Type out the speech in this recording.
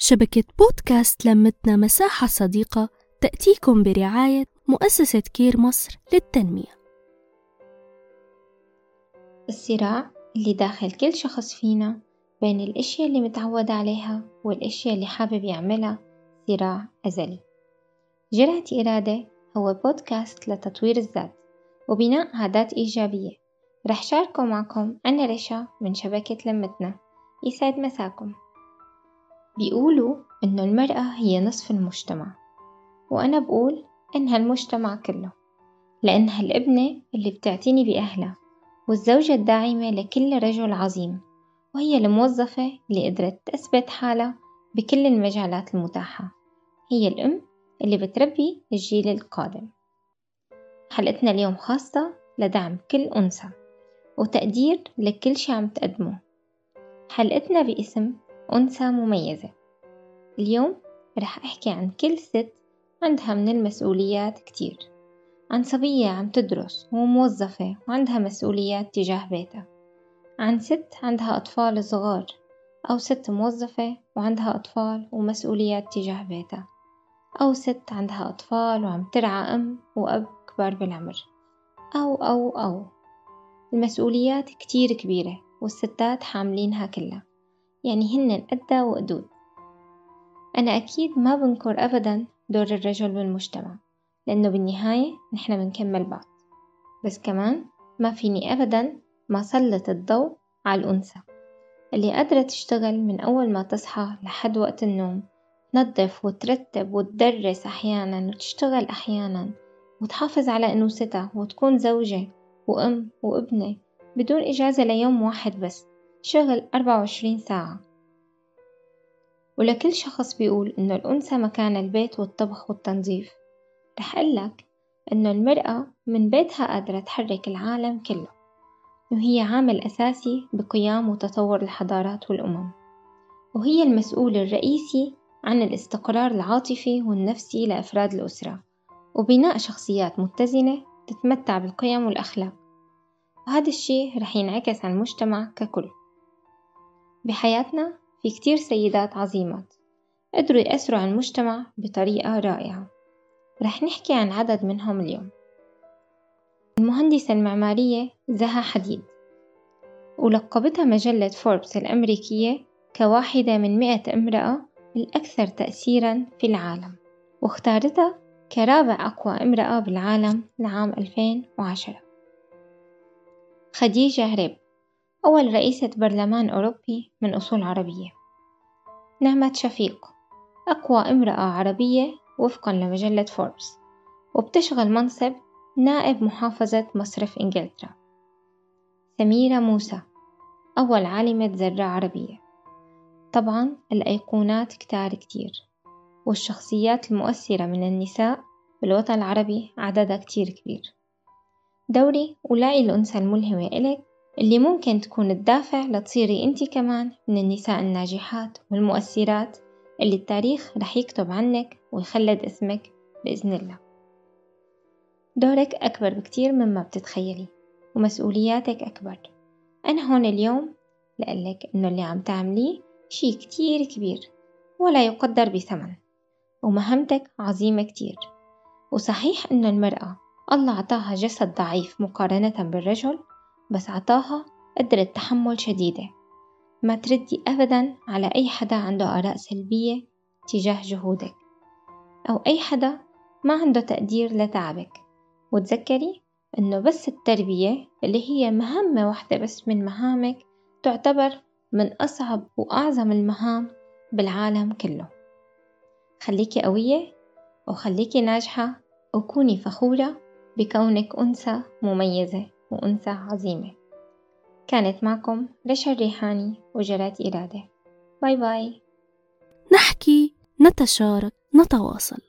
شبكة بودكاست لمتنا مساحة صديقة تأتيكم برعاية مؤسسة كير مصر للتنمية. الصراع اللي داخل كل شخص فينا بين الأشياء اللي متعود عليها والأشياء اللي حابب يعملها صراع أزلي. جرعة إرادة هو بودكاست لتطوير الذات وبناء عادات إيجابية. رح شاركه معكم أنا رشا من شبكة لمتنا. يسعد مساكم. بيقولوا إنه المرأة هي نصف المجتمع وأنا بقول إنها المجتمع كله لإنها الابنة اللي بتعتني بأهلها والزوجة الداعمة لكل رجل عظيم وهي الموظفة اللي قدرت تثبت حالها بكل المجالات المتاحة هي الأم اللي بتربي الجيل القادم. حلقتنا اليوم خاصة لدعم كل أنثى وتقدير لكل شي عم تقدمه. حلقتنا باسم أنثى مميزة. اليوم رح أحكي عن كل ست عندها من المسؤوليات كتير عن صبية عم تدرس وموظفة وعندها مسؤوليات تجاه بيتها عن ست عندها أطفال صغار أو ست موظفة وعندها أطفال ومسؤوليات تجاه بيتها أو ست عندها أطفال وعم ترعى أم وأب كبار بالعمر أو أو أو. المسؤوليات كتير كبيرة والستات حاملينها كلها يعني هن قدها وقدود أنا أكيد ما بنكر أبدا دور الرجل بالمجتمع لأنه بالنهاية نحن بنكمل بعض. بس كمان ما فيني أبدا ما سلط الضوء على الأنثى. اللي قادرة تشتغل من أول ما تصحى لحد وقت النوم تنظف وترتب وتدرس أحيانا وتشتغل أحيانا وتحافظ على أنوثتها وتكون زوجة وأم وابنة بدون إجازة ليوم واحد بس شغل أربعة وعشرين ساعة. ولكل شخص بيقول إنه الأنثى مكان البيت والطبخ والتنظيف. رح أقلك إنه المرأة من بيتها قادرة تحرك العالم كله وهي عامل أساسي بقيام وتطور الحضارات والأمم. وهي المسؤول الرئيسي عن الاستقرار العاطفي والنفسي لأفراد الأسرة وبناء شخصيات متزنة تتمتع بالقيم والأخلاق. وهذا الشي رح ينعكس على المجتمع ككل. بحياتنا في كتير سيدات عظيمات. قدروا يأثروا على المجتمع بطريقة رائعة. رح نحكي عن عدد منهم اليوم. المهندسة المعمارية زها حديد. ولقبتها مجلة فوربس الأمريكية كواحدة من مئة امرأة الأكثر تأثيرا في العالم. واختارتها كرابع أقوى امرأة بالعالم لعام 2010 خديجة هريب. أول رئيسة برلمان أوروبي من أصول عربية. نعمة شفيق. أقوى امرأة عربية وفقا لمجلة فوربس. وبتشغل منصب نائب محافظة مصرف إنجلترا. سميرة موسى أول عالمة ذرة عربية. طبعا الأيقونات كتار كتير والشخصيات المؤثرة من النساء بالوطن العربي عددها كتير كبير. دوري ولاقي الأنثى الملهمة إلك اللي ممكن تكون الدافع لتصيري انتي كمان من النساء الناجحات والمؤثرات اللي التاريخ رح يكتب عنك ويخلد اسمك بإذن الله. دورك أكبر بكتير مما بتتخيلي ومسؤولياتك أكبر. أنا هون اليوم لقلك إنه اللي عم تعمليه شي كتير كبير ولا يقدر بثمن ومهمتك عظيمة كتير. وصحيح إنه المرأة الله عطاها جسد ضعيف مقارنة بالرجل بس عطاها قدرة تحمل شديدة. ما تردي أبدا على أي حدا عنده آراء سلبية تجاه جهودك أو أي حدا ما عنده تقدير لتعبك. وتذكري إنه بس التربية اللي هي مهمة واحدة بس من مهامك تعتبر من أصعب وأعظم المهام بالعالم كله. خليكي قوية وخليكي ناجحة وكوني فخورة بكونك أنثى مميزة. وأنثى عظيمة. كانت معكم رشا الريحاني وجرات إرادة. باي باي. نحكي نتشارك نتواصل.